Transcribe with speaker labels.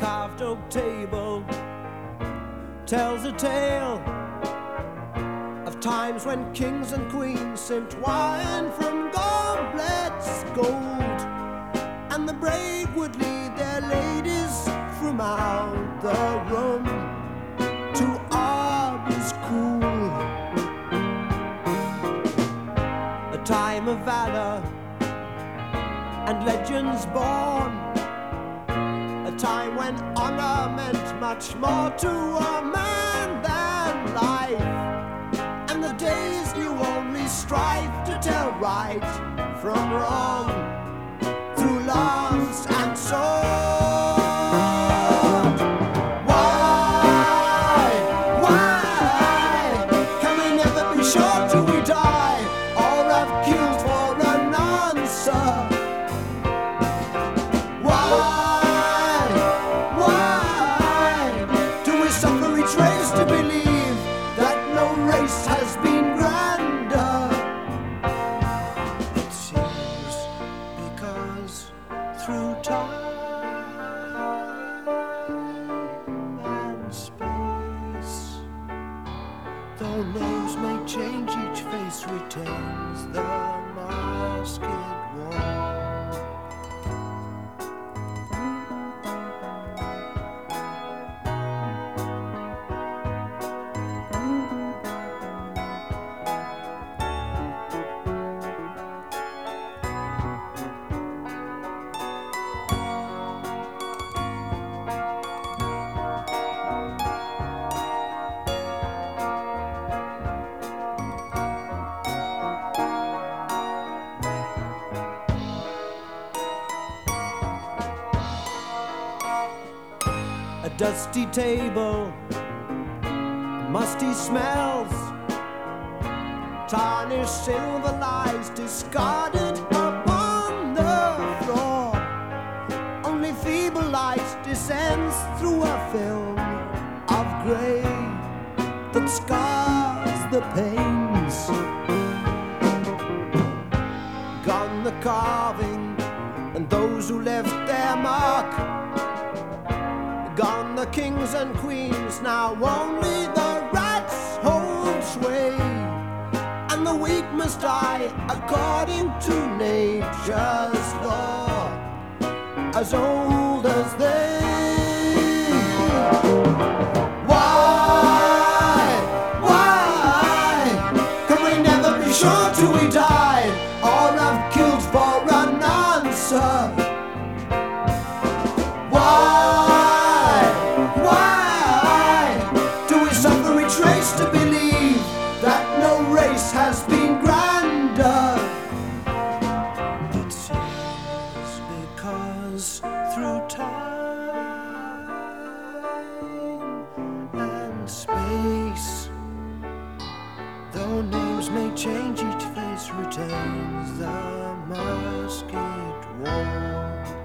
Speaker 1: carved oak table tells a tale of times when kings and queens sipped wine from goblets gold, and the brave would lead their ladies from out the room to arbors cool. A time of valor and legends born. Time when honor meant much more to a man than life. And the days knew only strife to tell right from wrong through lance through time and space, though names may change, each face retains dusty table, musty smells, tarnished silver lies discarded upon the floor. Only feeble light descends through a film of grey that scars the panes. Gone the carving and those who left their mark. The kings and queens, now only the rats hold sway. And the weak must die according to nature's law, as old as they. Why, why can we never be sure till we die though may change, each face retains the masked one.